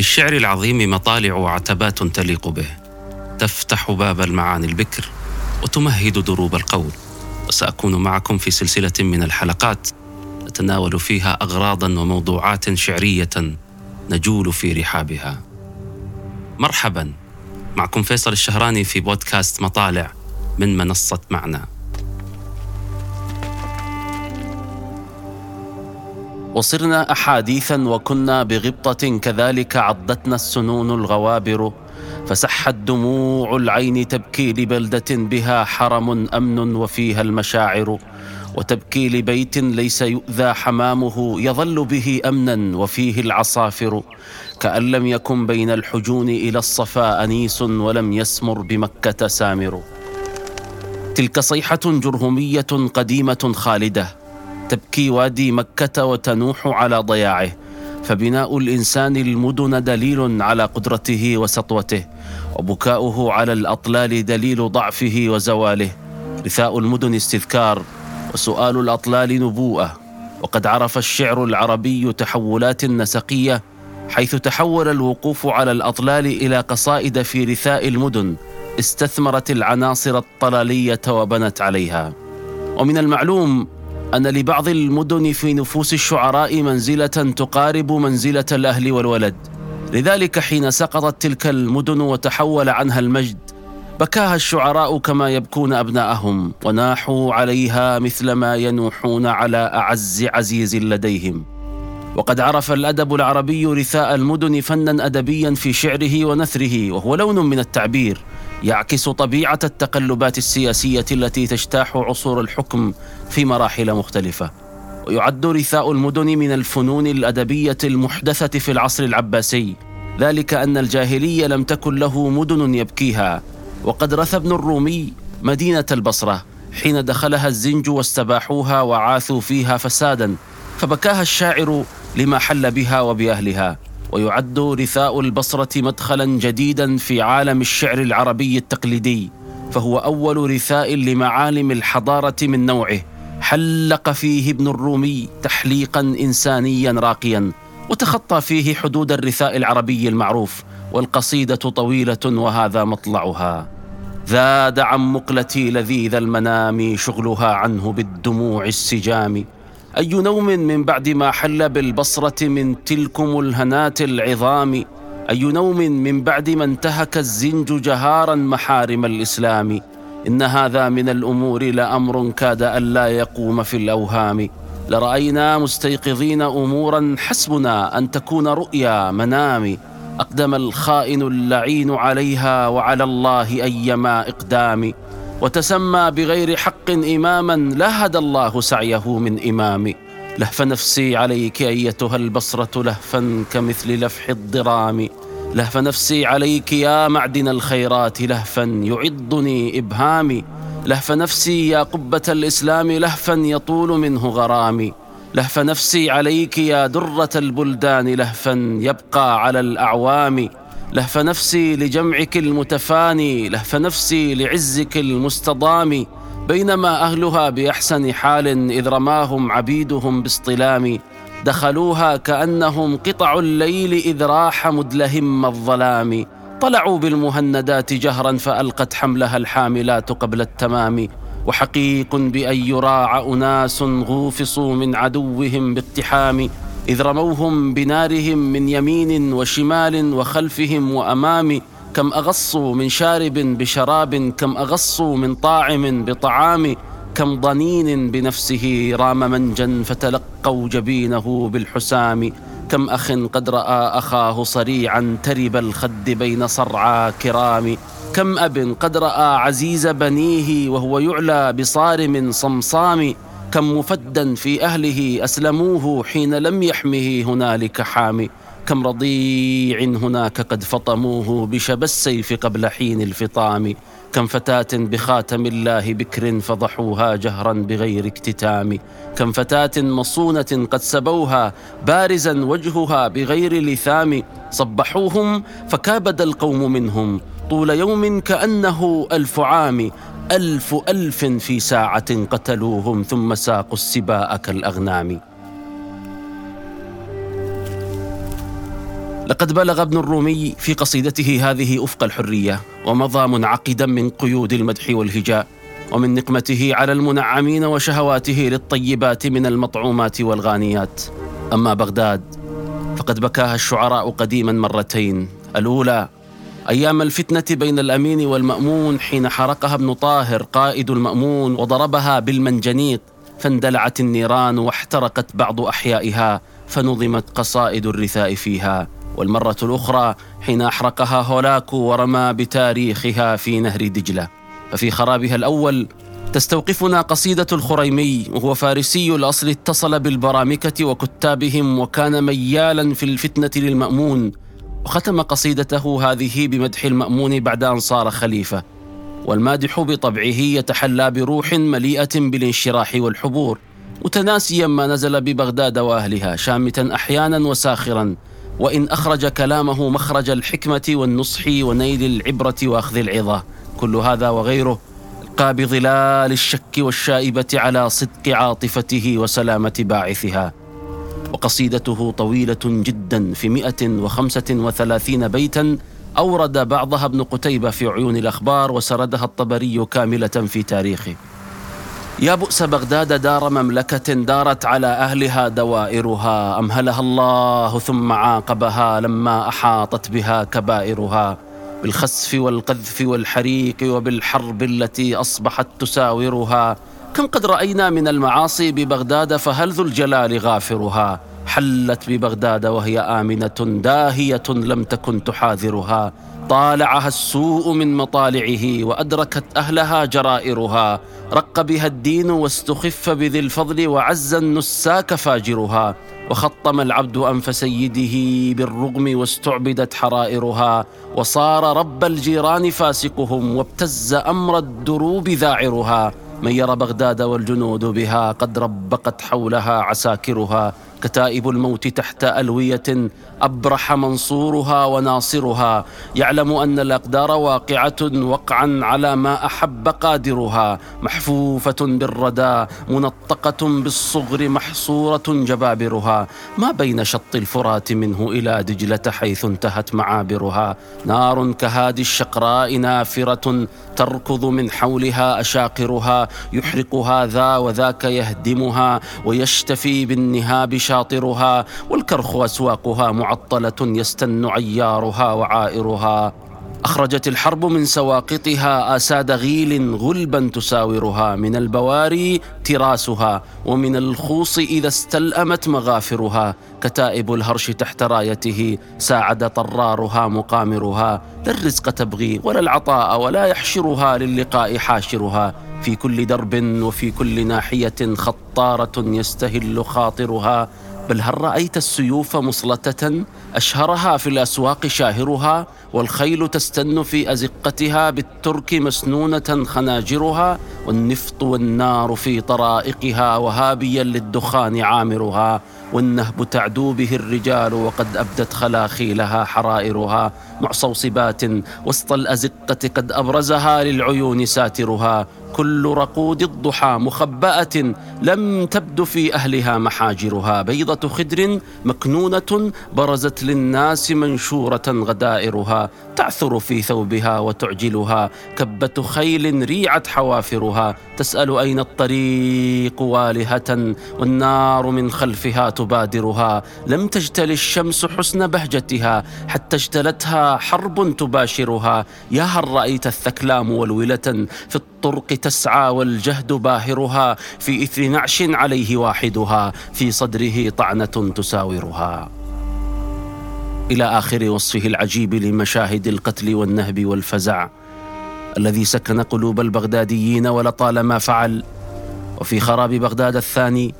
للشعر العظيم مطالع وعتبات تليق به. تفتح باب المعاني البكر وتمهد دروب القول. وسأكون معكم في سلسلة من الحلقات نتناول فيها اغراضا وموضوعات شعرية نجول في رحابها. مرحبا. معكم فيصل الشهراني في بودكاست مطالع من منصة معنا وصرنا أحاديثا وكنا بغبطة كذلك عضتنا السنون الغوابر فسحت دموع العين تبكي لبلدة بها حرم أمن وفيها المشاعر وتبكي لبيت ليس يؤذى حمامه يظل به أمنا وفيه العصافر كأن لم يكن بين الحجون إلى الصفا أنيس ولم يسمر بمكة سامر. تلك صيحة جرهمية قديمة خالدة تبكي وادي مكة وتنوح على ضياعه فبناء الإنسان المدن دليل على قدرته وسطوته وبكاؤه على الأطلال دليل ضعفه وزواله. رثاء المدن استذكار وسؤال الأطلال نبوءة. وقد عرف الشعر العربي تحولات نسقية حيث تحول الوقوف على الأطلال إلى قصائد في رثاء المدن استثمرت العناصر الطلالية وبنت عليها. ومن المعلوم أن لبعض المدن في نفوس الشعراء منزلة تقارب منزلة الأهل والولد. لذلك حين سقطت تلك المدن وتحول عنها المجد بكاها الشعراء كما يبكون أبناءهم وناحوا عليها مثلما ينوحون على أعز عزيز لديهم. وقد عرف الأدب العربي رثاء المدن فنا أدبيا في شعره ونثره وهو لون من التعبير. يعكس طبيعة التقلبات السياسية التي تجتاح عصور الحكم في مراحل مختلفة. ويعد رثاء المدن من الفنون الأدبية المحدثة في العصر العباسي. ذلك أن الجاهلي لم تكن له مدن يبكيها. وقد رثى ابن الرومي مدينة البصرة حين دخلها الزنج واستباحوها وعاثوا فيها فسادا. فبكاها الشاعر لما حل بها وبأهلها. ويعد رثاء البصرة مدخلا جديدا في عالم الشعر العربي التقليدي فهو أول رثاء لمعالم الحضارة من نوعه. حلق فيه ابن الرومي تحليقا إنسانيا راقيا وتخطى فيه حدود الرثاء العربي المعروف والقصيدة طويلة وهذا مطلعها. ذاد عن مقلتي لذيذ المنام شغلها عنه بالدموع السجام. أي نوم من بعد ما حل بالبصرة من تلكم الهنات العظام؟ أي نوم من بعد ما انتهك الزنج جهارا محارم الإسلام؟ إن هذا من الأمور لأمر كاد ألا يقوم في الأوهام. لرأينا مستيقظين أمورا حسبنا أن تكون رؤيا منام. أقدم الخائن اللعين عليها وعلى الله أيما إقدام. وتسمى بغير حق إماما لا هدى الله سعيه من إمام. لهف نفسي عليك أيتها البصرة لهفا كمثل لفح الضرام. لهف نفسي عليك يا معدن الخيرات لهفا يعضني إبهامي. لهف نفسي يا قبة الإسلام لهفا يطول منه غرامي. لهف نفسي عليك يا درة البلدان لهفا يبقى على الأعوام. لهف نفسي لجمعك المتفاني لهف نفسي لعزك المستضام بينما أهلها بأحسن حال إذ رماهم عبيدهم باصطلام. دخلوها كأنهم قطع الليل إذ راح مدلهم الظلام. طلعوا بالمهندات جهرا فألقت حملها الحاملات قبل التمام. وحقيق بأن يراع أناس غوفصوا من عدوهم باقتحام. إذ رموهم بنارهم من يمين وشمال وخلفهم وأمام كم أغصوا من شارب بشراب كم أغصوا من طاعم بطعام كم ضنين بنفسه رام منجا فتلقوا جبينه بالحسام كم أخ قد رأى أخاه صريعا ترب الخد بين صرعى كرام كم أب قد رأى عزيز بنيه وهو يعلى بصارم صمصام كم مفدا في أهله أسلموه حين لم يحمه هنالك حامي. كم رضيع هناك قد فطموه بشب السيف قبل حين الفطام. كم فتاة بخاتم الله بكر فضحوها جهرا بغير اكتتام. كم فتاة مصونة قد سبوها بارزا وجهها بغير لثام. صبحوهم فكابد القوم منهم طول يوم كأنه ألف عام. ألف ألف في ساعة قتلوهم ثم ساقوا السباء كالأغنام. لقد بلغ ابن الرومي في قصيدته هذه افق الحرية ومضى منعقدا من قيود المدح والهجاء ومن نقمته على المنعمين وشهواته للطيبات من المطعومات والغانيات. أما بغداد فقد بكاها الشعراء قديما مرتين الأولى أيام الفتنة بين الأمين والمأمون حين حرقها ابن طاهر قائد المأمون وضربها بالمنجنيق فاندلعت النيران واحترقت بعض أحيائها فنظمت قصائد الرثاء فيها. والمرة الأخرى حين أحرقها هولاكو ورمى بتاريخها في نهر دجلة. ففي خرابها الأول تستوقفنا قصيدة الخريمي وهو فارسي الأصل اتصل بالبرامكة وكتابهم وكان ميالا في الفتنة للمأمون. وختم قصيدته هذه بمدح المأمون بعد أن صار خليفة والمادح بطبعه يتحلى بروح مليئة بالانشراح والحبور متناسيا ما نزل ببغداد وأهلها شامتا أحيانا وساخرا وإن أخرج كلامه مخرج الحكمة والنصح ونيل العبرة وأخذ العظة. كل هذا وغيره ألقى بظلال الشك والشائبة على صدق عاطفته وسلامة باعثها. وقصيدته طويلة جدا في 135 بيتا أورد بعضها ابن قتيبة في عيون الأخبار وسردها الطبري كاملة في تاريخه. يا بؤس بغداد دار مملكة دارت على أهلها دوائرها أمهلها الله ثم عاقبها لما أحاطت بها كبائرها. بالخسف والقذف والحريق وبالحرب التي أصبحت تساورها كم قد رأينا من المعاصي ببغداد فهل ذو الجلال غافرها؟ حلت ببغداد وهي آمنة داهية لم تكن تحاذرها. طالعها السوء من مطالعه وأدركت أهلها جرائرها. رق بها الدين واستخف بذي الفضل وعز النساك فاجرها. وخطم العبد أنف سيده بالرغم واستعبدت حرائرها. وصار رب الجيران فاسقهم وابتز أمر الدروب ذاعرها. من يرى بغداد والجنود بها قد ربقت حولها عساكرها كتائب الموت تحت ألوية أبرح منصورها وناصرها. يعلم أن الأقدار واقعة وقعا على ما أحب قادرها. محفوفة بالردى منطقة بالصغر محصورة جبابرها. ما بين شط الفرات منه إلى دجلة حيث انتهت معابرها. نار كهادي الشقراء نافرة تركض من حولها أشاقرها. يحرق هذا وذاك يهدمها ويشتفي بالنهاب شاطرها والكرخ أسواقها معطلة يستن عيارها وعائرها. أخرجت الحرب من سواقطها آساد غيل غلبا تساورها. من البواري تراسها ومن الخوص إذا استلأمت مغافرها. كتائب الهرش تحت رايته ساعد طرارها مقامرها. لا الرزق تبغي ولا العطاء ولا يحشرها للقاء حاشرها. في كل درب وفي كل ناحية خطارة يستهل خاطرها. بل هل رأيت السيوف مصلتة؟ أشهرها في الأسواق شاهرها والخيل تستن في أزقتها بالترك مسنونة خناجرها والنفط والنار في طرائقها وهابيا للدخان عامرها والنهب تعدو به الرجال وقد أبدت خلاخيلها حرائرها. معصوصبات وسط الأزقة قد أبرزها للعيون ساترها. كل رقود الضحى مخبأة لم تبد في أهلها محاجرها. بيضة خدر مكنونة برزت للناس منشورة غدائرها. تعثر في ثوبها وتعجلها. كبة خيل ريعت حوافرها. تسأل أين الطريق والهة؟ والنار من خلفها تبادرها. لم تجتل الشمس حسن بهجتها. حتى اجتلتها حرب تباشرها. يا هل رأيت الثكلام والولة في الطرق تسعى والجهد باهرها في إثر نعش عليه واحدها في صدره طعنة تساورها. إلى آخر وصفه العجيب لمشاهد القتل والنهب والفزع الذي سكن قلوب البغداديين ولطالما فعل. وفي خراب بغداد الثاني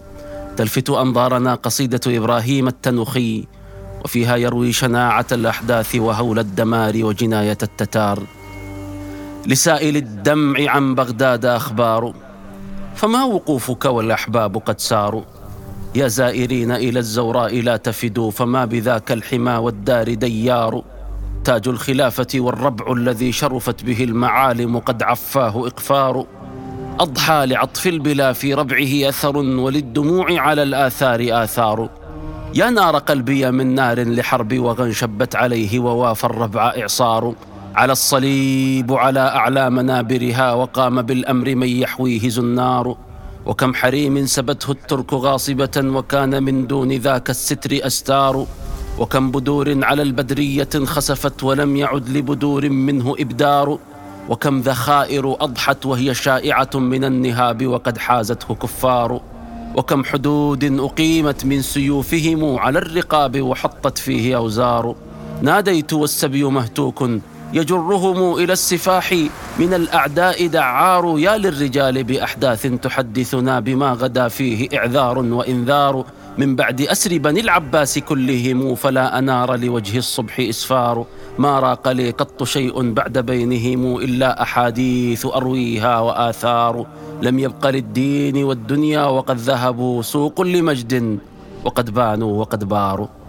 تلفت أنظارنا قصيدة إبراهيم التنوخي وفيها يروي شناعة الأحداث وهول الدمار وجناية التتار. لسائل الدمع عن بغداد أخبار. فما وقوفك والأحباب قد ساروا؟ يا زائرين إلى الزوراء لا تفدوا فما بذاك الحمى والدار ديار؟ تاج الخلافة والربع الذي شرفت به المعالم قد عفاه إقفار. أضحى لعطف البلا في ربعه أثر وللدموع على الآثار آثار. يا نار قلبي من نار لحرب وغن شبت عليه ووافى الربع إعصار. على الصليب على أعلى منابرها وقام بالأمر من يحويه زنار. وكم حريم سبته الترك غاصبة وكان من دون ذاك الستر أستار. وكم بدور على البدرية خسفت ولم يعد لبدور منه إبدار. وكم ذخائر أضحت وهي شائعة من النهاب وقد حازته كفار. وكم حدود أقيمت من سيوفهم على الرقاب وحطت فيه أوزار. ناديت والسبي مهتوك يجرهم إلى السفاح من الأعداء دعار يا للرجال بأحداث تحدثنا بما غدا فيه إعذار وإنذار. من بعد أسر بني العباس كلهم فلا أنار لوجه الصبح إسفار. ما راق لي قط شيء بعد بينهم إلا أحاديث أرويها وآثار. لم يبق للدين والدنيا وقد ذهبوا سوق لمجد وقد بانوا وقد باروا.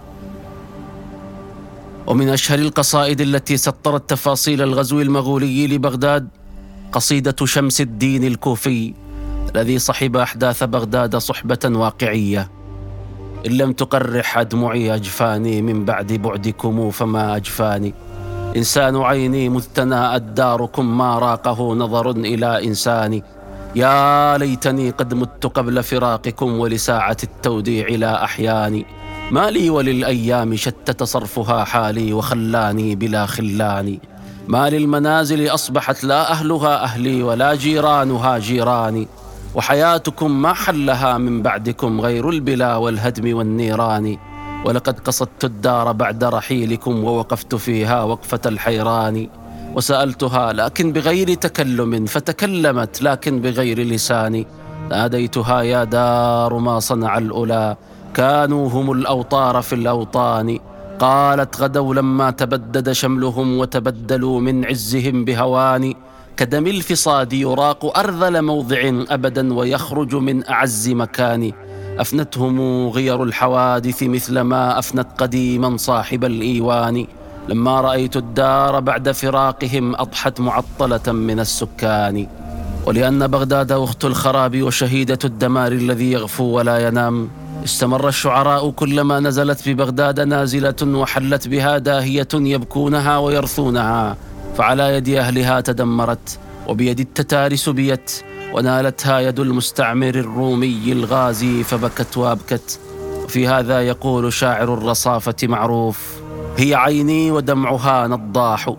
ومن أشهر القصائد التي سطرت تفاصيل الغزو المغولي لبغداد قصيدة شمس الدين الكوفي الذي صحب أحداث بغداد صحبة واقعية. إن لم تقرح أدمعي أجفاني من بعد بعدكم فما أجفاني. إنسان عيني مذ تناءت داركم ما راقه نظر إلى إنسان يا ليتني قد مت قبل فراقكم ولساعة التوديع لا أحياني. ما لي وللأيام شتت صرفها حالي وخلاني بلا خلاني. ما للمنازل أصبحت لا أهلها أهلي ولا جيرانها جيراني. وحياتكم ما حلها من بعدكم غير البلا والهدم والنيران. ولقد قصدت الدار بعد رحيلكم ووقفت فيها وقفة الحيران. وسألتها لكن بغير تكلم فتكلمت لكن بغير لسان. ناديتها يا دار ما صنع الأولى. كانوا هم الأوطار في الأوطان. قالت غدوا لما تبدد شملهم وتبدلوا من عزهم بهوان. كدم الفصاد يراق أرذل موضع أبدا ويخرج من أعز مكان. أفنتهم غير الحوادث مثل ما أفنت قديما صاحب الإيوان. لما رأيت الدار بعد فراقهم أضحت معطلة من السكان. ولأن بغداد أخت الخراب وشهيدة الدمار الذي يغفو ولا ينام. استمر الشعراء كلما نزلت ببغداد نازلة وحلت بها داهية يبكونها ويرثونها فعلى يد أهلها تدمرت وبيد التتار سبيت ونالتها يد المستعمر الرومي الغازي فبكت وأبكت. وفي هذا يقول شاعر الرصافة معروف هي عيني ودمعها نضاح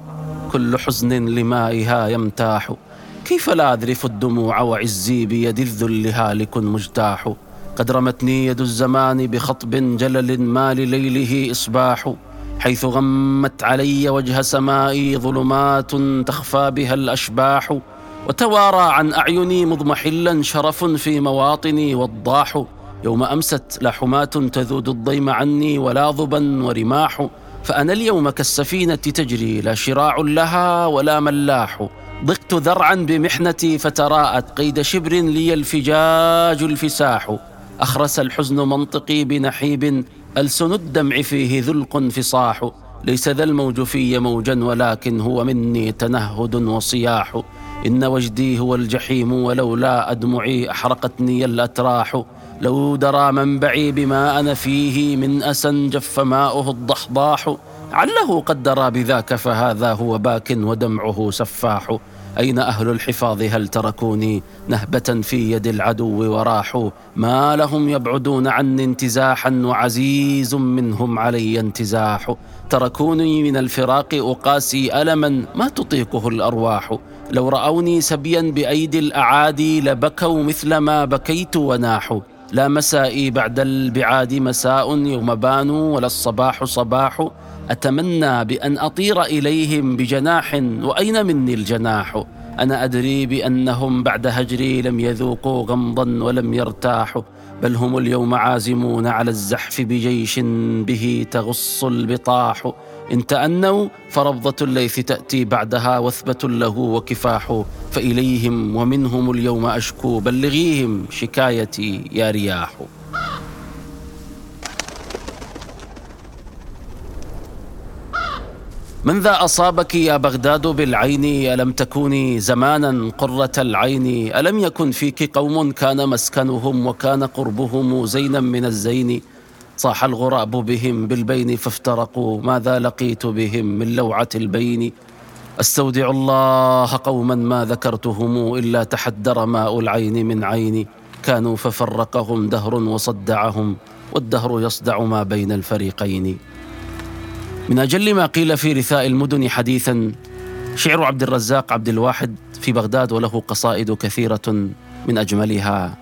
كل حزن لمائها يمتاح كيف لا أذرف الدموع وعزي بيد الذل هالك مجتاح؟ قد رمتني يد الزمان بخطب جلل ما لليله إصباح حيث غمت علي وجه سمائي ظلمات تخفى بها الأشباح وتوارى عن أعيني مضمحلا شرف في مواطني وضاح يوم أمست لا حماة تذود الضيم عني ولا ضبا ورماح فأنا اليوم كالسفينة تجري لا شراع لها ولا ملاح ضقت ذرعا بمحنتي فتراءت قيد شبر لي الفجاج الفساح. أخرس الحزن منطقي بنحيب ألسن الدمع فيه ذلق فصاح ليس ذا الموج في موجا ولكن هو مني تنهد وصياح. إن وجدي هو الجحيم ولولا أدمعي أحرقتني الأتراح. لو درى منبعي بما أنا فيه من أسى جف ماؤه الضحضاح. عله قد درى بذاك فهذا هو باك ودمعه سفاح. أين أهل الحفاظ؟ هل تركوني نهبة في يد العدو وراحوا؟ ما لهم يبعدون عني انتزاحا وعزيز منهم علي انتزاح. تركوني من الفراق أقاسي ألما ما تطيقه الأرواح. لو رأوني سبيا بأيدي الأعادي لبكوا مثل ما بكيت وناحوا لا مسائي بعد البعاد مساء يوم بانوا ولا الصباح صباح. أتمنى بأن أطير إليهم بجناح وأين مني الجناح؟ أنا أدري بأنهم بعد هجري لم يذوقوا غمضا ولم يرتاحوا بل هم اليوم عازمون على الزحف بجيش به تغص البطاح. إن تأنوا فربضة الليث تأتي بعدها وثبة له وكفاح. فإليهم ومنهم اليوم أشكو بلغيهم شكايتي يا رياح. من ذا أصابك يا بغداد بالعين؟ ألم تكوني زمانا قرة العين؟ ألم يكن فيك قوم كان مسكنهم وكان قربهم زينا من الزين؟ صاح الغراب بهم بالبين فافترقوا ماذا لقيت بهم من لوعة البين؟ أستودع الله قوما ما ذكرتهم إلا تحدر ماء العين من عيني. كانوا ففرقهم دهر وصدعهم والدهر يصدع ما بين الفريقين. من أجل ما قيل في رثاء المدن حديثا شعر عبد الرزاق عبد الواحد في بغداد وله قصائد كثيرة من أجملها.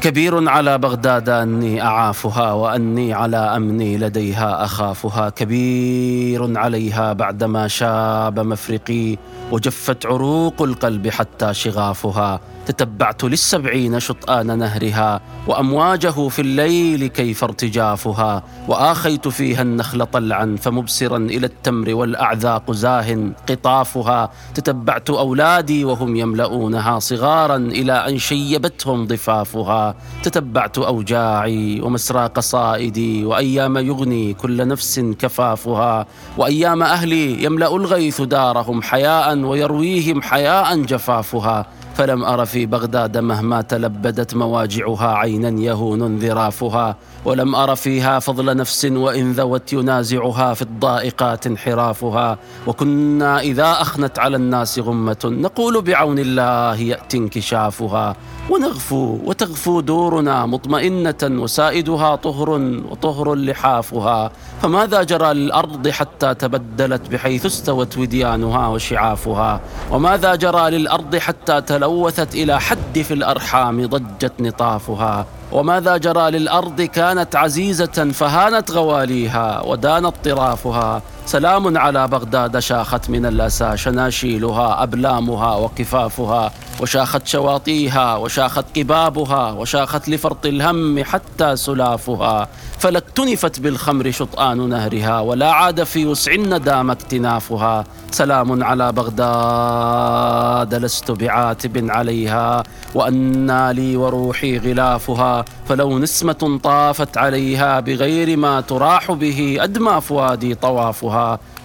كبير على بغداد أني أعافها وأني على أمني لديها أخافها. كبير عليها بعدما شاب مفرقي وجفت عروق القلب حتى شغافها. تتبعت للسبعين شطآن نهرها وأمواجه في الليل كيف ارتجافها وآخيت فيها النخل طلعا فمبصرا إلى التمر والأعذاق زاه قطافها. تتبعت أولادي وهم يملؤونها صغارا إلى أن شيبتهم ضفافها. تتبعت أوجاعي ومسرى قصائدي وأيام يغني كل نفس كفافها. وأيام أهلي يملأ الغيث دارهم حياء ويرويهم حياء جفافها. فلم أر في بغداد مهما تلبدت مواجعها عينا يهون ذرافها. ولم أر فيها فضل نفس وإن ذوت ينازعها في الضائقات انحرافها. وكنا إذا أخنت على الناس غمة نقول بعون الله يأتي انكشافها. ونغفو وتغفو دورنا مطمئنة وسائدها طهر وطهر لحافها. فماذا جرى للأرض حتى تبدلت بحيث استوت وديانها وشعافها؟ وماذا جرى للأرض حتى تلوثت إلى حد في الأرحام ضجت نطافها؟ وماذا جرى للأرض كانت عزيزة فهانت غواليها ودانت طرافها. سلام على بغداد شاخت من الأسى شناشيلها أبلامها وقفافها وشاخت شواطيها وشاخت قبابها وشاخت لفرط الهم حتى سلافها. فلا اكتنفت بالخمر شطآن نهرها ولا عاد في وسع الندام اكتنافها. سلام على بغداد لست بعاتب عليها وأنى لي وروحي غلافها. فلو نسمة طافت عليها بغير ما تراح به أدمى فؤادي طوافها.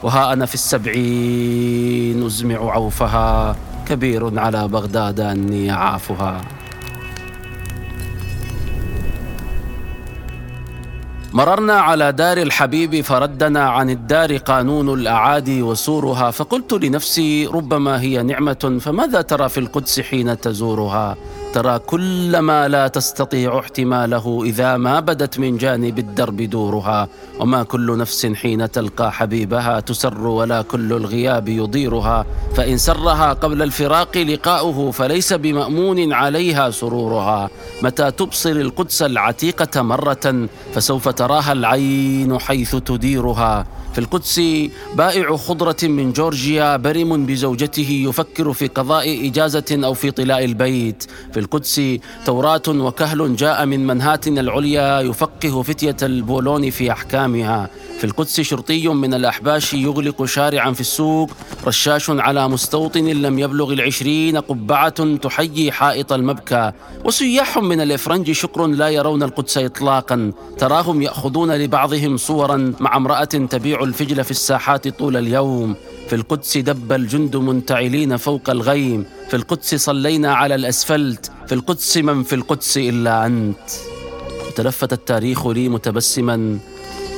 وها أنا في السبعين أزمع عوفها كبير على بغداد أني أعافها. مررنا على دار الحبيب فردنا عن الدار قانون الاعادي وسورها فقلت لنفسي ربما هي نعمة فماذا ترى في القدس حين تزورها؟ ترى كل ما لا تستطيع احتماله إذا ما بدت من جانب الدرب دورها. وما كل نفس حين تلقى حبيبها تسر ولا كل الغياب يضيرها. فإن سرها قبل الفراق لقاؤه فليس بمأمون عليها سرورها. متى تبصر القدس العتيقة مرة فسوف تراها العين حيث تديرها. في القدس بائع خضرة من جورجيا برم بزوجته يفكر في قضاء إجازة أو في طلاء البيت. في القدس توراة وكهل جاء من منهاتن العليا يفقه فتية البولون في أحكامها. في القدس شرطي من الأحباش يغلق شارعا في السوق رشاش على مستوطن لم يبلغ العشرين قبعة تحيي حائط المبكى. وسياح من الإفرنج شكر لا يرون القدس إطلاقا. تراهم يأخذون لبعضهم صورا مع امرأة تبيع الفجل في الساحات طول اليوم. في القدس دب الجند منتعلين فوق الغيم. في القدس صلينا على الأسفلت. في القدس من في القدس إلا أنت. تلفت التاريخ لي متبسما.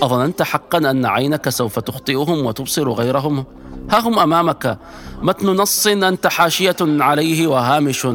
أظننت حقا أن عينك سوف تخطئهم وتبصر غيرهم. ها هم أمامك. متن نص أنت حاشية عليه وهامش.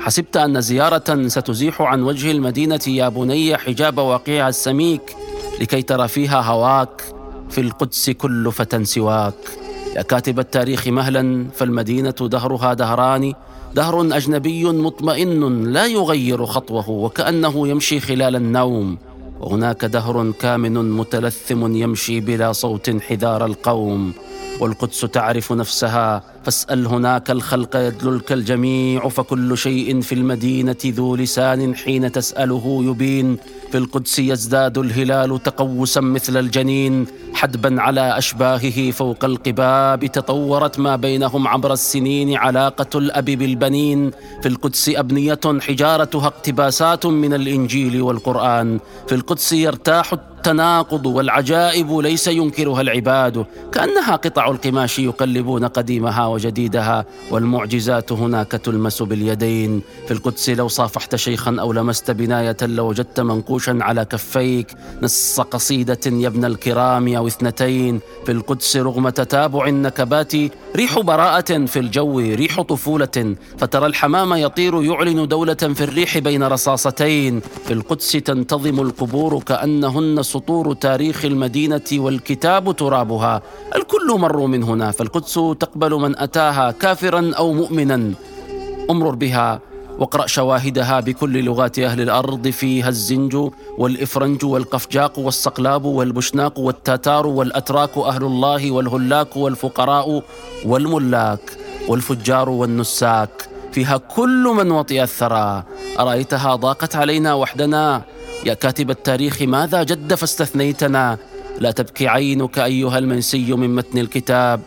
حسبت أن زيارة ستزيح عن وجه المدينة يا بني حجاب واقعها السميك. لكي ترى فيها هواك. في القدس كل فتى سواك. يا كاتب التاريخ مهلا فالمدينة دهرها دهران. دهر أجنبي مطمئن لا يغير خطوه وكأنه يمشي خلال النوم. وهناك دهر كامن متلثم يمشي بلا صوت حذار القوم. والقدس تعرف نفسها. فاسأل هناك الخلق يدللك الجميع فكل شيء في المدينة ذو لسان حين تسأله يبين. في القدس يزداد الهلال تقوسا مثل الجنين. حدبا على أشباهه فوق القباب تطورت ما بينهم عبر السنين علاقة الأب بالبنين. في القدس أبنية حجارتها اقتباسات من الإنجيل والقرآن. في القدس يرتاح والتناقض والعجائب ليس ينكرها العباد كأنها قطع القماش يقلبون قديمها وجديدها والمعجزات هناك تلمس باليدين. في القدس لو صافحت شيخا أو لمست بناية لوجدت منقوشا على كفيك. نص قصيدة يا ابن الكرام أو اثنتين في القدس رغم تتابع النكبات ريح براءة في الجو ريح طفولة. فترى الحمام يطير يعلن دولة في الريح بين رصاصتين. في القدس تنتظم القبور كأنهن سطور تاريخ المدينة والكتاب ترابها. الكل مروا من هنا فالقدس تقبل من أتاها كافرا أو مؤمنا. امرر بها واقرأ شواهدها بكل لغات أهل الأرض فيها الزنج والإفرنج والقفجاق والصقلاب والبشناق والتاتار والأتراك أهل الله والهلاك والفقراء والملاك والفجار والنساك. فيها كل من وطئ الثرى. أرأيتها ضاقت علينا وحدنا؟ يا كاتب التاريخ ماذا جد فاستثنيتنا؟ لا تبكي عينك أيها المنسي من متن الكتاب.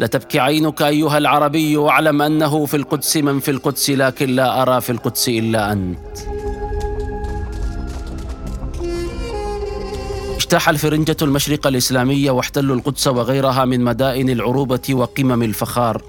لا تبكي عينك أيها العربي واعلم أنه في القدس من في القدس لكن لا أرى في القدس إلا أنت. اجتاح الفرنجة المشرق الإسلامية واحتلوا القدس وغيرها من مدائن العروبة وقمم الفخار.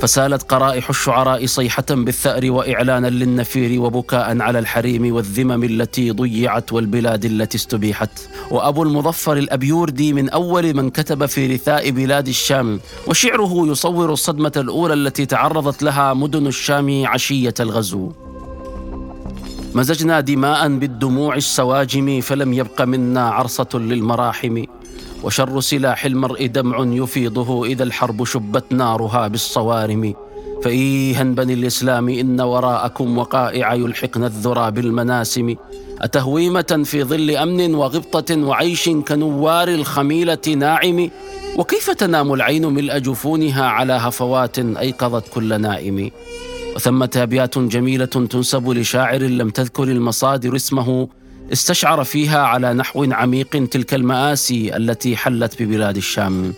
فسالت قرائح الشعراء صيحة بالثأر وإعلانا للنفير وبكاء على الحريم والذمم التي ضيعت والبلاد التي استبيحت. وأبو المظفر الأبيوردي من أول من كتب في رثاء بلاد الشام وشعره يصور الصدمة الأولى التي تعرضت لها مدن الشام عشية الغزو. مزجنا دماء بالدموع السواجم فلم يبق منا عرصة للمراحم. وشر سلاح المرء دمع يفيضه إذا الحرب شبت نارها بالصوارم. فايها بني الإسلام إن وراءكم وقائع يلحقن الذرى بالمناسم. أتهويمة في ظل أمن وغبطة وعيش كنوار الخميلة ناعم؟ وكيف تنام العين ملء جفونها على هفوات أيقظت كل نائم؟ وثمة أبيات جميلة تنسب لشاعر لم تذكر المصادر اسمه. استشعر فيها على نحو عميق تلك المآسي التي حلت ببلاد الشام.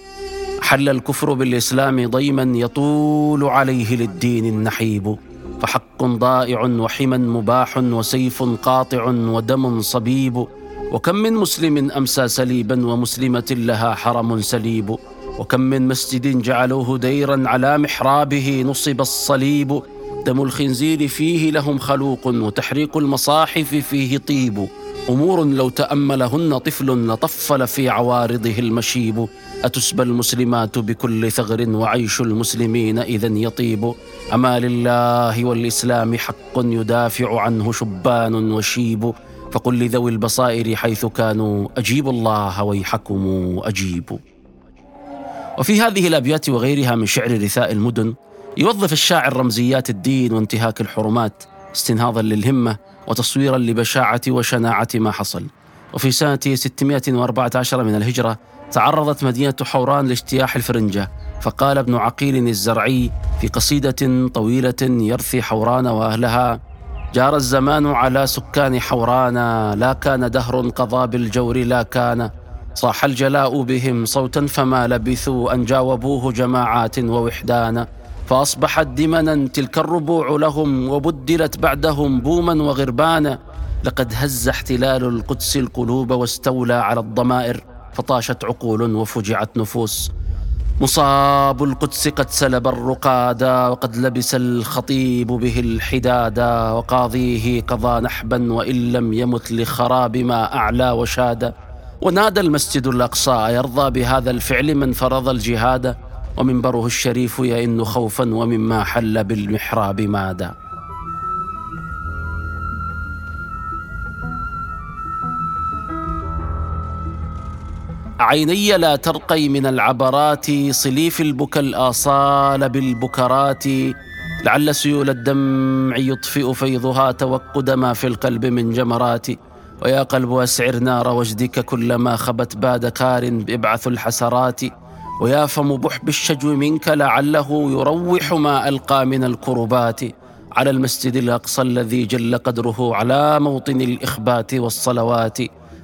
حل الكفر بالإسلام ضيما يطول عليه للدين النحيب. فحق ضائع وحما مباح وسيف قاطع ودم صبيب. وكم من مسلم أمسى سليبا ومسلمة لها حرم سليب. وكم من مسجد جعلوه ديرا على محرابه نصب الصليب. دم الخنزير فيه لهم خلوق وتحريق المصاحف فيه طيب. أمور لو تأملهن طفل لطفل في عوارضه المشيب. أتسبى المسلمات بكل ثغر وعيش المسلمين إذا يطيب. أما لله والإسلام حق يدافع عنه شبان وشيب. فقل لذوي البصائر حيث كانوا أجيبوا الله ويحكم اجيبوا وفي هذه الأبيات وغيرها من شعر رثاء المدن يوظف الشاعر رمزيات الدين وانتهاك الحرمات استنهاضا للهمة وتصويرا لبشاعة وشناعة ما حصل. وفي سنة 614 من الهجرة تعرضت مدينة حوران لاجتياح الفرنجة فقال ابن عقيل الزرعي في قصيدة طويلة يرثي حوران وأهلها جار الزمان على سكان حوران لا كان دهر قضى بالجور لا كان صاح الجلاء بهم صوتا فما لبثوا أن جاوبوه جماعات ووحدانا فأصبحت دمنا تلك الربوع لهم وبدلت بعدهم بوما وغربانا. لقد هز احتلال القدس القلوب واستولى على الضمائر فطاشت عقول وفجعت نفوس. مصاب القدس قد سلب الرقادا وقد لبس الخطيب به الحدادا وقاضيه قضى نحبا وإن لم يمت لخراب ما أعلى وشاد. ونادى المسجد الأقصى يرضى بهذا الفعل من فرض الجهاد. ومنبره الشريف يئن خوفا ومما حل بالمحراب مادا. عيني لا ترقي من العبرات صليف البكى الآصال بالبكرات. لعل سيول الدمع يطفئ فيضها توقد ما في القلب من جمرات. ويا قلب أسعر نار وجدك كلما خبت باد كار ابعث الحسرات. ويا فم بح بالشجو منك لعله يروح ما ألقى من الكربات. على المسجد الأقصى الذي جل قدره على موطن الإخبات والصلوات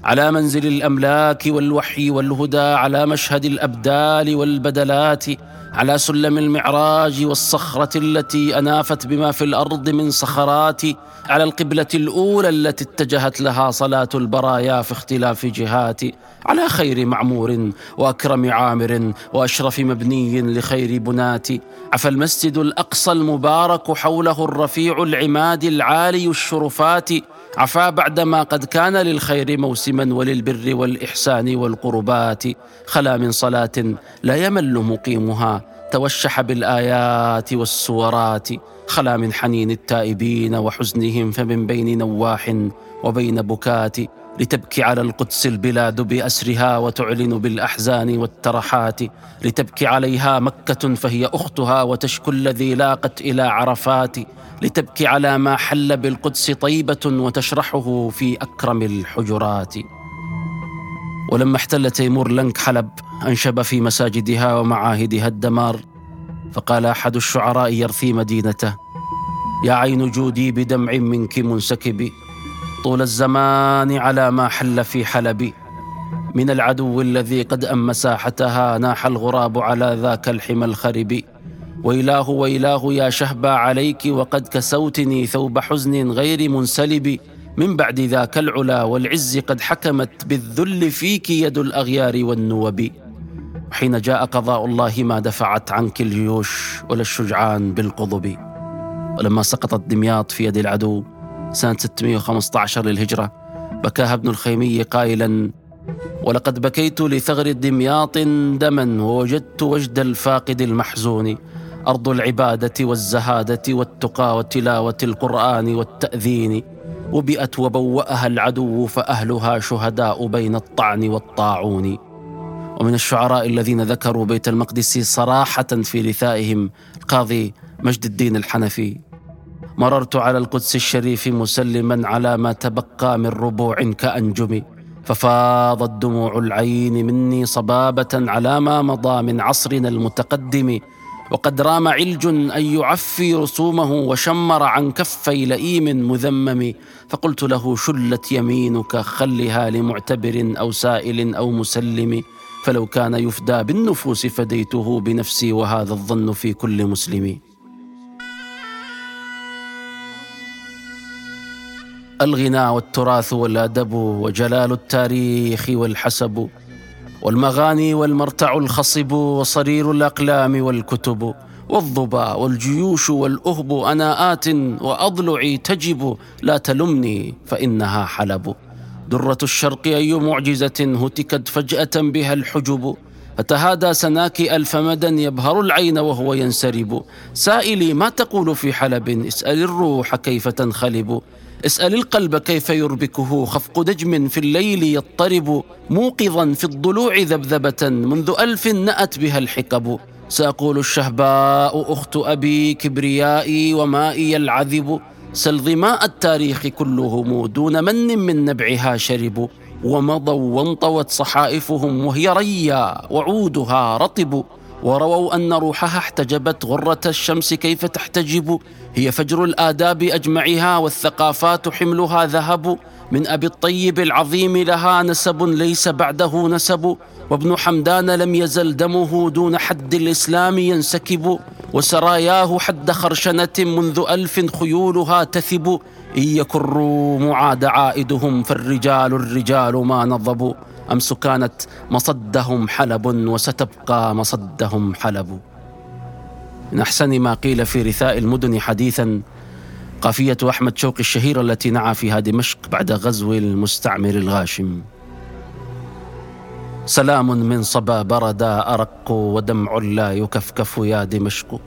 على منزل الأملاك والوحي والهدى على مشهد الأبدال والبدلات على سلم المعراج والصخرة التي أنافت بما في الأرض من صخرات على القبلة الأولى التي اتجهت لها صلاة البرايا في اختلاف جهات على خير معمور وأكرم عامر وأشرف مبني لخير بنات. عفى المسجد الأقصى المبارك حوله الرفيع العماد العالي الشرفات عفا بعدما قد كان للخير موسما وللبر والإحسان والقربات. خلا من صلاة لا يمل مقيمها. توشح بالآيات والسورات. خلا من حنين التائبين وحزنهم فمن بين نواح وبين بكات. لتبكي على القدس البلاد بأسرها وتعلن بالأحزان والترحات لتبكي عليها مكة فهي أختها وتشكو الذي لاقت إلى عرفات لتبكي على ما حل بالقدس طيبة وتشرحه في أكرم الحجرات. ولما احتل تيمور لنك حلب أنشب في مساجدها ومعاهدها الدمار فقال أحد الشعراء يرثي مدينته يا عين جودي بدمع منك منسكب. طول الزمان على ما حل في حلب من العدو الذي قد أم ساحتها ناح الغراب على ذاك الحمى الخرب ويلاه ويلاه يا شهبا عليك وقد كسوتني ثوب حزن غير منسلب. من بعد ذاك العلا والعز قد حكمت بالذل فيك يد الأغيار والنوب. وحين جاء قضاء الله ما دفعت عنك الجيوش ولا الشجعان بالقضب. ولما سقطت دمياط في يد العدو سنة 615 للهجرة. بكاها ابن الخيمي قائلا ولقد بكيت لثغر دمياط دما ووجدت وجد الفاقد المحزون. أرض العبادة والزهادة والتقى وتلاوة القرآن والتأذين. وبئت وبوأها العدو فأهلها شهداء بين الطعن والطاعون. ومن الشعراء الذين ذكروا بيت المقدس صراحة في لثائهم القاضي مجد الدين الحنفي. مررت على القدس الشريف مسلما على ما تبقى من ربوع كأنجم ففاضت دموع العين مني صبابة على ما مضى من عصرنا المتقدم وقد رام علج أن يعفي رسومه وشمر عن كفي لئيم مذمم فقلت له شلت يمينك خلها لمعتبر أو سائل أو مسلم فلو كان يفدى بالنفوس فديته بنفسي وهذا الظن في كل مسلم. الغنى والتراث والأدب وجلال التاريخ والحسب والمغاني والمرتع الخصب وصرير الأقلام والكتب والظبا والجيوش والأهب اناءات واضلعي تجب لا تلمني فإنها حلب درة الشرق أي معجزة هتكت فجأة بها الحجب فتهادى سناك ألف مدى يبهر العين وهو ينسرب سائلي ما تقول في حلب اسأل الروح كيف تنخلب اسأل القلب كيف يربكه. خفق دجم في الليل يضطرب موقظا في الضلوع ذبذبة منذ ألف نأت بها الحكب. سأقول الشهباء أخت أبي كبريائي ومائي العذب. سل ظماء التاريخ كلهم دون من من نبعها شربوا ومضوا وانطوت صحائفهم وهي ريا وعودها رطب. ورووا أن روحها احتجبت غرة الشمس كيف تحتجب. هي فجر الآداب أجمعها والثقافات حملها ذهب. من أبي الطيب العظيم لها نسب ليس بعده نسب وابن حمدان لم يزل دمه دون حد الإسلام ينسكب وسراياه حد خرشنة منذ ألف خيولها تثب. إن يكروا معاد عائدهم فالرجال الرجال ما نضبوا أمس كانت مصدهم حلب وستبقى مصدهم حلب. من أحسن ما قيل في رثاء المدن حديثا قافية أحمد شوقي الشهيرة التي نعى فيها دمشق بعد غزو المستعمر الغاشم. سلام من صبا بردا أرق ودمع لا يكفكف يا دمشق.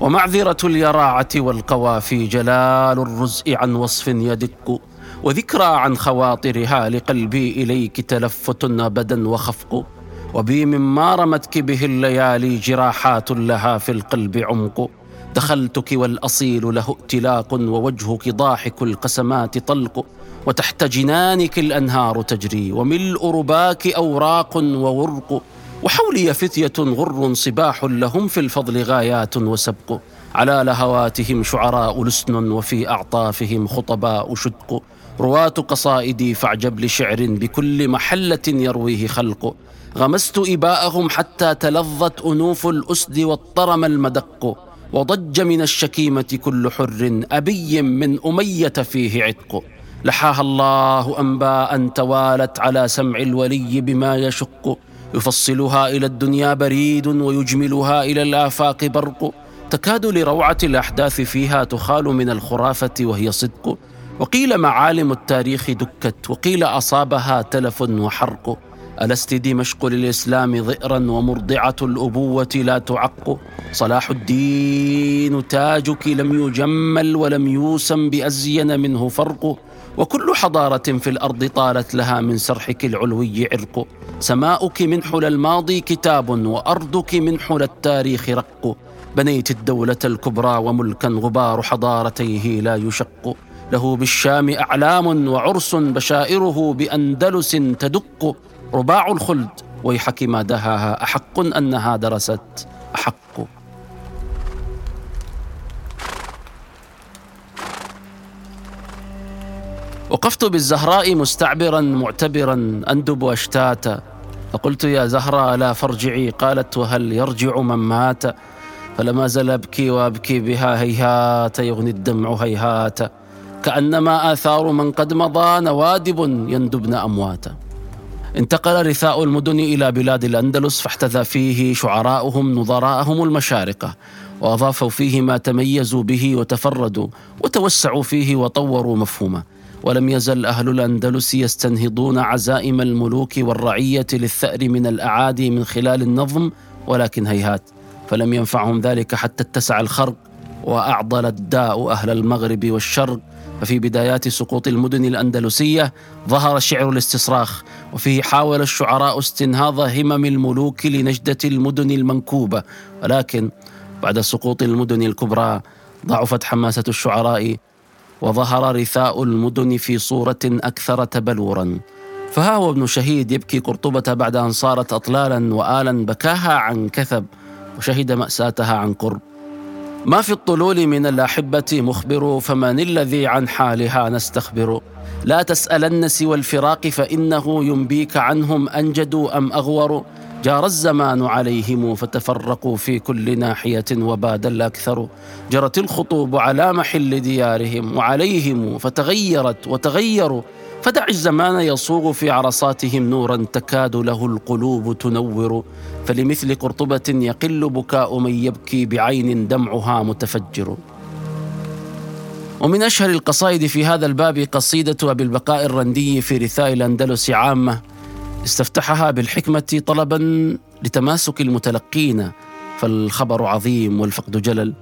ومعذرة اليراعة والقوافي جلال الرزء عن وصف يدق. وذكرى عن خواطرها لقلبي إليك تلفت أبدا وخفق. وبي مما رمتك به الليالي جراحات لها في القلب عمق. دخلتك والأصيل له ائتلاق ووجهك ضاحك القسمات طلق وتحت جنانك الأنهار تجري وملء رباك أوراق وغرق وحولي فتية غر صباح لهم في الفضل غايات وسبق على لهواتهم شعراء لسن وفي أعطافهم خطباء شدق رواة قصائدي فاعجب لشعر بكل محلة يرويه خلق غمست إباءهم حتى تلظت أنوف الأسد واضطرم المدق وضج من الشكيمة كل حر أبي من أمية فيه عتق. لحاها الله أنباء توالت على سمع الولي بما يشق. يفصلها إلى الدنيا بريد ويجملها إلى الآفاق برق. تكاد لروعة الأحداث فيها تخال من الخرافة وهي صدق. وقيل معالم التاريخ دكت وقيل أصابها تلف وحرق. ألست دمشق للإسلام ظئرا ومرضعة الأبوة لا تعق؟ صلاح الدين تاجك لم يجمل ولم يوسم بأزين منه فرق وكل حضارة في الأرض طالت لها من سرحك العلوي عرق. سماؤك من حلى الماضي كتاب وأرضك من حلى التاريخ رق. بنيت الدولة الكبرى وملكا غبار حضارتيه لا يشق. له بالشام أعلام وعرس بشائره بأندلس تدق. رباع الخلد. ويحك ما دهاها أحق أنها درست. أحق. وقفت بالزهراء مستعبرا معتبرا أندب أشتاتا. فقلت يا زهراء لا فرجعي؟ قالت وهل يرجع من مات؟ فلما زل أبكي وأبكي بها هيهات يغني الدمع هيهات. كأنما آثار من قد مضى نوادب يندبن أمواتا. انتقل رثاء المدن إلى بلاد الأندلس فاحتذى فيه شعراؤهم نظراءهم المشارقة وأضافوا فيه ما تميزوا به وتفردوا وتوسعوا فيه وطوروا مفهومه. ولم يزل أهل الأندلس يستنهضون عزائم الملوك والرعية للثأر من الأعادي من خلال النظم ولكن هيهات فلم ينفعهم ذلك حتى اتسع الخرق وأعضل الداء أهل المغرب والشرق. ففي بدايات سقوط المدن الأندلسية ظهر شعر الاستصراخ وفيه حاول الشعراء استنهاض همم الملوك لنجدة المدن المنكوبة ولكن بعد سقوط المدن الكبرى ضعفت حماسة الشعراء وظهر رثاء المدن في صورة أكثر تبلورا. فها هو ابن شهيد يبكي قرطبة بعد أن صارت أطلالا وآلا بكاها عن كثب وشهد مأساتها عن قرب. ما في الطلول من الأحبة مخبر فمن الذي عن حالها نستخبر. لا تسألن سوى الفراق فإنه ينبيك عنهم أنجدوا أم أغور. جار الزمان عليهم فتفرقوا في كل ناحية وباد الأكثر. جرت الخطوب على محل ديارهم وعليهم فتغيرت وتغيروا. فدع الزمان يصوغ في عرصاتهم نورا تكاد له القلوب تنور. فلمثل قرطبة يقل بكاء من يبكي بعين دمعها متفجر. ومن أشهر القصائد في هذا الباب قصيدة أبي البقاء الرندي في رثاء الأندلس عامة. استفتحها بالحكمة طلبا لتماسك المتلقين. فالخبر عظيم والفقد جلل.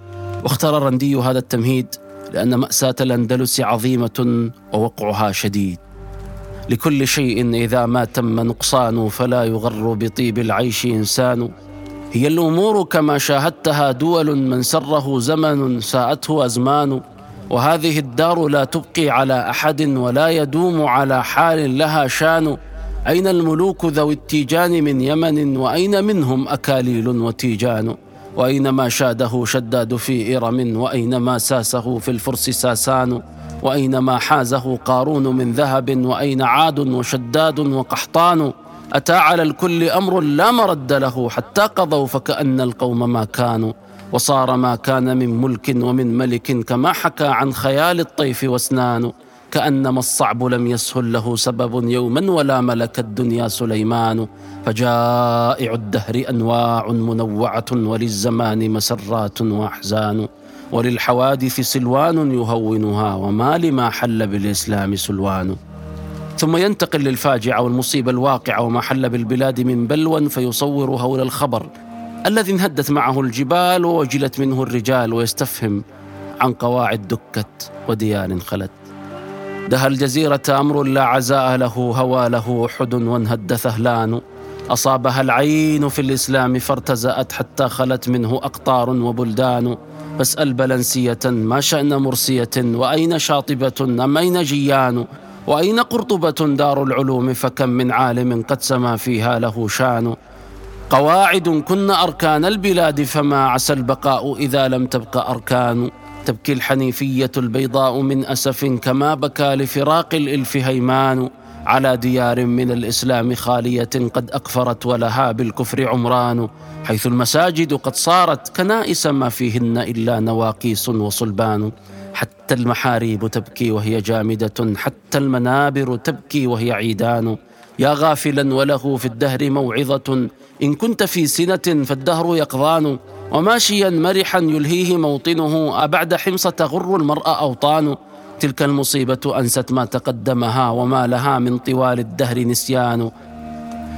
واختار الرندي هذا التمهيد لأن مأساة الأندلس عظيمة ووقعها شديد. لكل شيء إذا ما تم نقصان فلا يغر بطيب العيش إنسان. هي الأمور كما شاهدتها دول من سره زمن ساءته أزمان. وهذه الدار لا تبقي على أحد ولا يدوم على حال لها شان. أين الملوك ذوي التيجان من يمن وأين منهم أكاليل وتيجان؟ وأين ما شاده شداد في إرم وأين ما ساسه في الفرس ساسان وأين ما حازه قارون من ذهب وأين عاد وشداد وقحطان أتى على الكل أمر لا مرد له حتى قضوا فكأن القوم ما كانوا وصار ما كان من ملك ومن ملك كما حكى عن خيال الطيف واسنان كأنما الصعب لم يسهل له سبب يوما ولا ملك الدنيا سليمان فجائع الدهر أنواع منوعة وللزمان مسرات وأحزان وللحوادث سلوان يهونها وما لما حل بالإسلام سلوان. ثم ينتقل للفاجعة والمصيبة الواقعة وما حل بالبلاد من بلوى فيصور هول الخبر الذي انهدت معه الجبال ووجلت منه الرجال ويستفهم عن قواعد دكت وديار خلت. دها الجزيرة أمر لا عزاء له هوى له أحد وانهد ثهلان. أصابها العين في الإسلام فارتزأت حتى خلت منه أقطار وبلدان. فاسأل بلنسية ما شأن مرسية؟ وأين شاطبة؟ أم أين جيان؟ وأين قرطبة دار العلوم؟ فكم من عالم قد سما فيها له شان. قواعد كن أركان البلاد فما عسى البقاء إذا لم تبق أركان. تبكي الحنيفية البيضاء من أسف كما بكى لفراق الإلف هيمان على ديار من الإسلام خالية قد اكفرت ولها بالكفر عمران حيث المساجد قد صارت كنائس ما فيهن إلا نواقيس وصلبان. حتى المحاريب تبكي وهي جامدة حتى المنابر تبكي وهي عيدان. يا غافلا وله في الدهر موعظة إن كنت في سنة فالدهر يقظان. وماشيا مرحا يلهيه موطنه أبعد حمص تغر المرأة أوطان تلك المصيبة أنست ما تقدمها وما لها من طوال الدهر نسيان.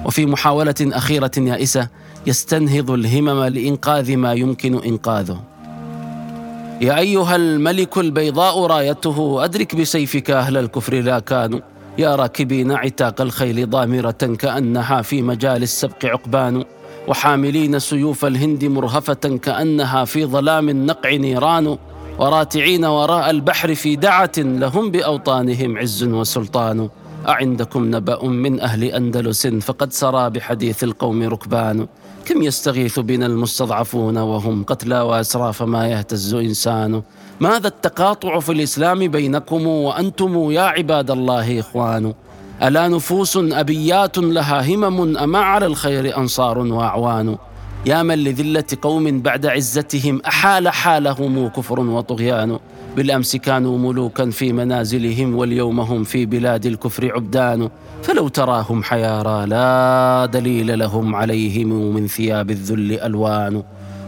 وفي محاولة أخيرة يائسة يستنهض الهمم لإنقاذ ما يمكن إنقاذه. يا أيها الملك البيضاء رايته أدرك بسيفك أهل الكفر لا كانوا. يا راكبين عتاق الخيل ضامرة كأنها في مجال السبق عقبان. وحاملين سيوف الهند مرهفة كأنها في ظلام النقع نيران وراتعين وراء البحر في دعة لهم بأوطانهم عز وسلطان. أعندكم نبأ من أهل أندلس فقد سرى بحديث القوم ركبان. كم يستغيث بنا المستضعفون وهم قتلى وأسرى فما يهتز إنسان. ماذا التقاطع في الإسلام بينكم وأنتم يا عباد الله إخوان؟ ألا نفوس أبيات لها همم أما على الخير أنصار وأعوان؟ يا من لذلة قوم بعد عزتهم أحال حالهم كفر وطغيان؟ بالأمس كانوا ملوكا في منازلهم واليوم هم في بلاد الكفر عبدان. فلو تراهم حيارى لا دليل لهم عليهم من ثياب الذل ألوان.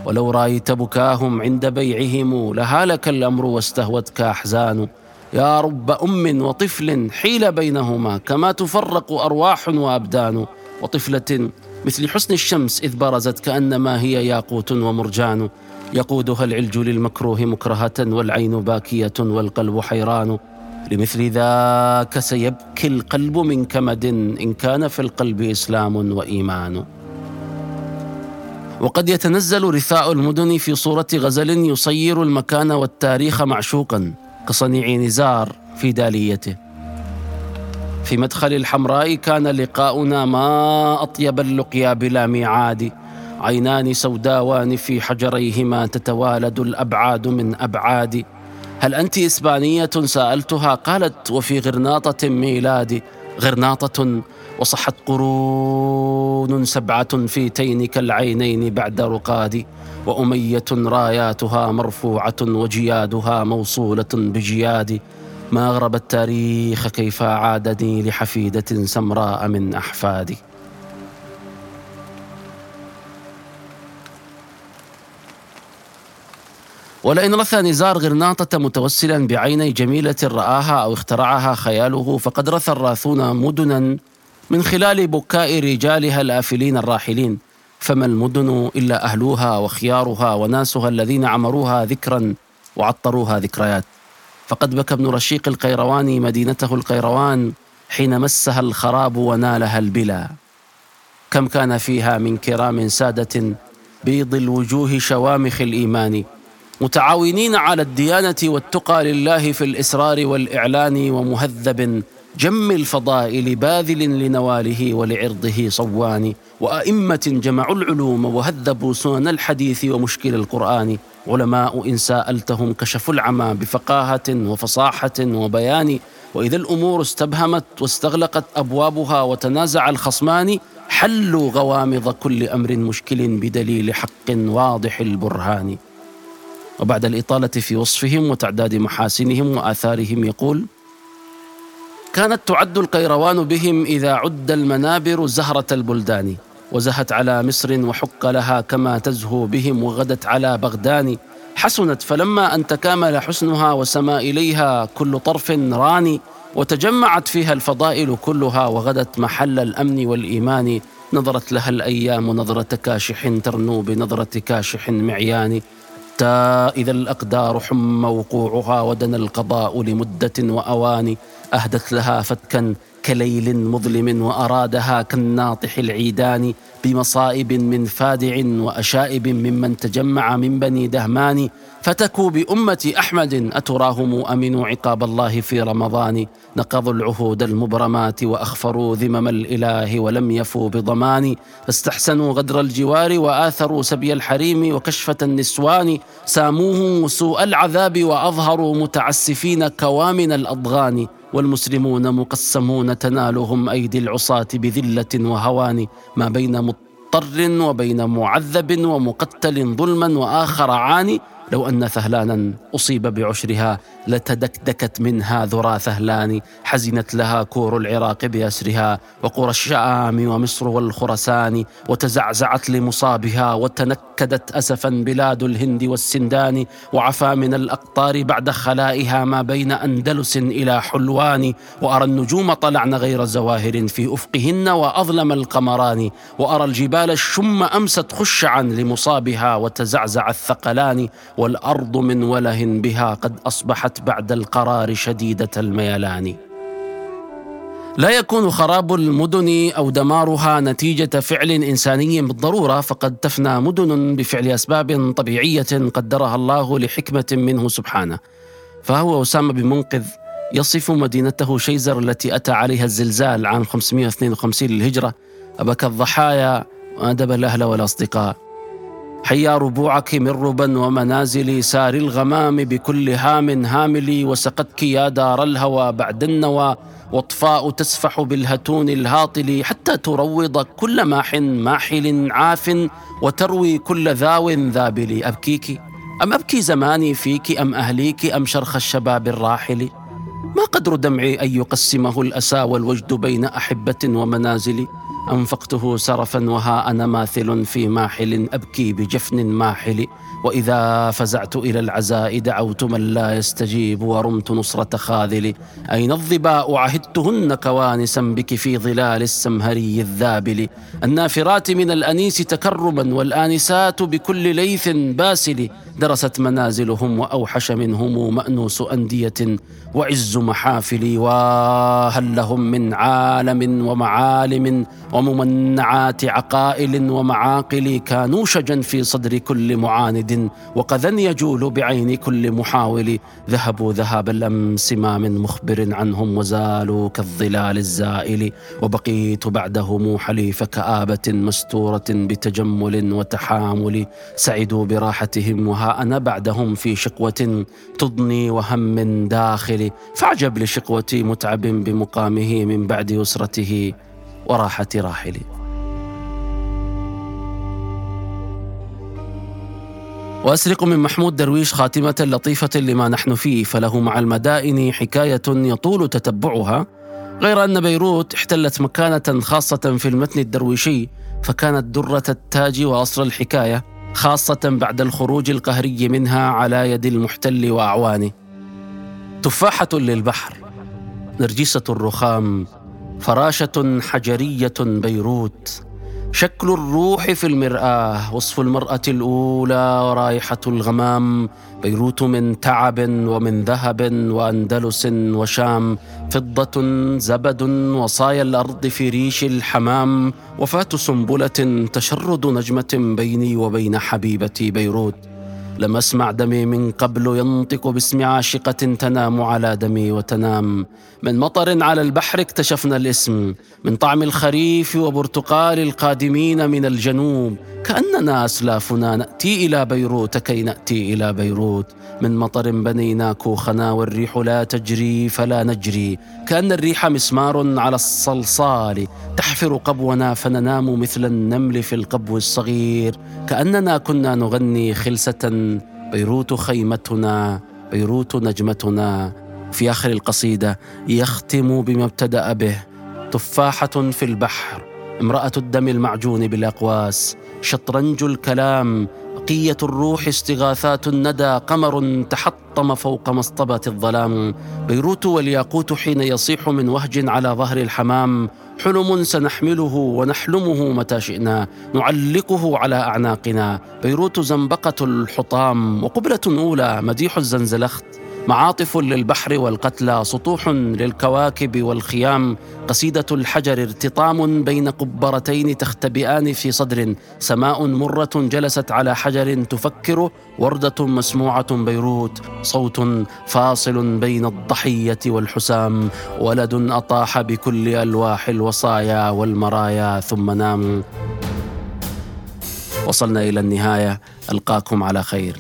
ولو رأيت بكاهم عند بيعهم لهالك الأمر واستهوتك أحزان. يا رب أم وطفل حيل بينهما كما تفرق أرواح وأبدان وطفلة مثل حسن الشمس إذ برزت كأنما هي ياقوت ومرجان يقودها العلج للمكروه مكرهة والعين باكية والقلب حيران لمثل ذاك سيبكي القلب من كمد إن كان في القلب إسلام وإيمان. وقد يتنزل رثاء المدن في صورة غزل يصير المكان والتاريخ معشوقا. كصنيع نزار في داليته في مدخل الحمراء كان لقاؤنا ما أطيب اللقيا بلا ميعاد. عينان سوداوان في حجريهما تتوالد الأبعاد من أبعاد. هل أنت إسبانية؟ سألتها قالت وفي غرناطة ميلادي غرناطة وصحت قرون سبعة في تينك العينين بعد رقادي وأمية راياتها مرفوعة وجيادها موصولة بجيادي ما أغرب التاريخ كيف عادني لحفيدة سمراء من أحفادي. ولئن رثى نزار غرناطة متوسلا بعيني جميلة رآها أو اخترعها خياله فقد رثى الراثون مدنا من خلال بكاء رجالها الآفلين الراحلين. فما المدن إلا أهلوها وخيارها وناسها الذين عمروها ذكرا وعطروها ذكريات. فقد بكى ابن رشيق القيرواني مدينته القيروان حين مسها الخراب ونالها البلا. كم كان فيها من كرام سادة بيض الوجوه شوامخ الإيمان متعاونين على الديانة والتقى لله في الإسرار والإعلان ومهذب جم الفضائل باذل لنواله ولعرضه صوان. وأئمة جمعوا العلوم وهذبوا سنن الحديث ومشكل القرآن. علماء إن سألتهم كشفوا العمى بفقاهة وفصاحة وبيان. وإذا الأمور استبهمت واستغلقت أبوابها وتنازع الخصمان حلوا غوامض كل أمر مشكل بدليل حق واضح البرهان. وبعد الإطالة في وصفهم وتعداد محاسنهم وآثارهم يقول كانت تعد القيروان بهم إذا عد المنابر زهرة البلدان. وزهت على مصر وحق لها كما تزهو بهم وغدت على بغدان حسنت فلما أن تكامل حسنها وسما إليها كل طرف راني وتجمعت فيها الفضائل كلها وغدت محل الأمن والإيمان. نظرت لها الأيام نظرة كاشح ترنو بنظرة كاشح معيان. حتى إذا الأقدار حم وقوعها ودنا القضاء لمدة وأوان. أهدت لها فتكا كليل مظلم وأرادها كالناطح العيدان بمصائب من فادع وأشائب ممن تجمع من بني دهمان. فتكوا بأمة أحمد أتراهم أمنوا عقاب الله في رمضان. نقضوا العهود المبرمات وأخفروا ذمم الإله ولم يفوا بضمان. فاستحسنوا غدر الجوار وآثروا سبي الحريم وكشفة النسوان. ساموه سوء العذاب وأظهروا متعسفين كوامن الأضغان. والمسلمون مقسمون تنالهم أيدي العصاة بذلة وهوان ما بين مضطر وبين معذب ومقتل ظلما وآخر عاني لو أن ثهلانا أصيب بعشرها لتدكدكت منها ذرى ثهلان حزنت لها كور العراق بأسرها وقرى الشام ومصر والخرسان وتزعزعت لمصابها وتنكدت أسفا بلاد الهند والسندان وعفى من الأقطار بعد خلائها ما بين أندلس إلى حلوان وأرى النجوم طلعن غير زواهر في أفقهن وأظلم القمران وأرى الجبال الشم أمست خشعا لمصابها وتزعزع الثقلان والأرض من وله بها قد أصبحت بعد القرار شديدة الميلان. لا يكون خراب المدن أو دمارها نتيجة فعل إنساني بالضرورة فقد تفنى مدن بفعل أسباب طبيعية قدرها الله لحكمة منه سبحانه. فهو أسامة بن منقذ يصف مدينته شيزر التي أتى عليها الزلزال عام 552 للهجرة. أبكى الضحايا وأدب الأهل والأصدقاء. حيا ربوعك من ربا ومنازل سار الغمام بكل هام هاملي وسقتك يا دار الهوى بعد النوى واطفاء تسفح بالهتون الهاطل حتى تروض كل ماح ماحل عاف وتروي كل ذاو ذابل. أبكيك؟ أم أبكي زماني فيك؟ أم أهليك؟ أم شرخ الشباب الراحل؟ ما قدر دمعي أن يقسمه الأسى والوجد بين أحبة ومنازل؟ أنفقته سرفا وها أنا ماثل في ماحل أبكي بجفن ماحل. وإذا فزعت إلى العزاء دعوت من لا يستجيب ورمت نصرة خاذل. أين الظباء عهدتهن كوانسا بك في ظلال السمهري الذابل. النافرات من الأنيس تكرما والآنسات بكل ليث باسل. درست منازلهم وأوحش منهم مأنوس أندية. وعز محافل وهل لهم من عالم ومعالم وممنعات عقائل ومعاقل كانوشجا في صدر كل معاند وقذا يجول بعين كل محاول ذهبوا ذهاب الأمس ما من مخبر عنهم وزالوا كالظلال الزائل وبقيت بعدهم حليف كآبة مستورة بتجمل وتحامل سعدوا براحتهم وها أنا بعدهم في شقوة تضني وهم داخل فعجب لشقوتي متعب بمقامه من بعد يسرته وراحة راحلي وأسرق من محمود درويش خاتمة لطيفة لما نحن فيه فله مع المدائن حكاية يطول تتبعها غير أن بيروت احتلت مكانة خاصة في المتن الدرويشي فكانت درة التاج وأصل الحكاية خاصة بعد الخروج القهري منها على يد المحتل وأعوانه. تفاحة للبحر نرجسة الرخام فراشة حجرية بيروت. شكل الروح في المرآة وصف المرأة الأولى ورائحة الغمام. بيروت من تعب ومن ذهب وأندلس وشام. فضة زبد وصايا الأرض في ريش الحمام. وفاة سنبلة تشرد نجمة بيني وبين حبيبتي بيروت. لم أسمع دمي من قبل ينطق باسم عاشقة تنام على دمي وتنام. من مطر على البحر اكتشفنا الاسم من طعم الخريف وبرتقال القادمين من الجنوب. كأننا أسلافنا نأتي إلى بيروت كي نأتي إلى بيروت. من مطر بنينا كوخنا والريح لا تجري فلا نجري. كأن الريح مسمار على الصلصال تحفر قبونا فننام مثل النمل في القبو الصغير. كأننا كنا نغني خلسة بيروت خيمتنا بيروت نجمتنا. في آخر القصيدة يختم بما ابتدأ به تفاحة في البحر امرأة الدم المعجون بالأقواس. شطرنج الكلام بقية الروح استغاثات الندى قمر تحطم فوق مصطبة الظلام. بيروت والياقوت حين يصيح من وهج على ظهر الحمام. حلم سنحمله ونحلمه متى شئنا. نعلقه على أعناقنا. بيروت زنبقة الحطام وقبلة أولى مديح الزنزلخت. معاطف للبحر والقتلى سطوح للكواكب والخيام قصيدة الحجر ارتطام بين قبرتين تختبئان في صدر سماء مرة جلست على حجر تفكر وردة مسموعة بيروت صوت فاصل بين الضحية والحسام ولد أطاح بكل ألواح الوصايا والمرايا ثم نام. وصلنا إلى النهاية ألقاكم على خير.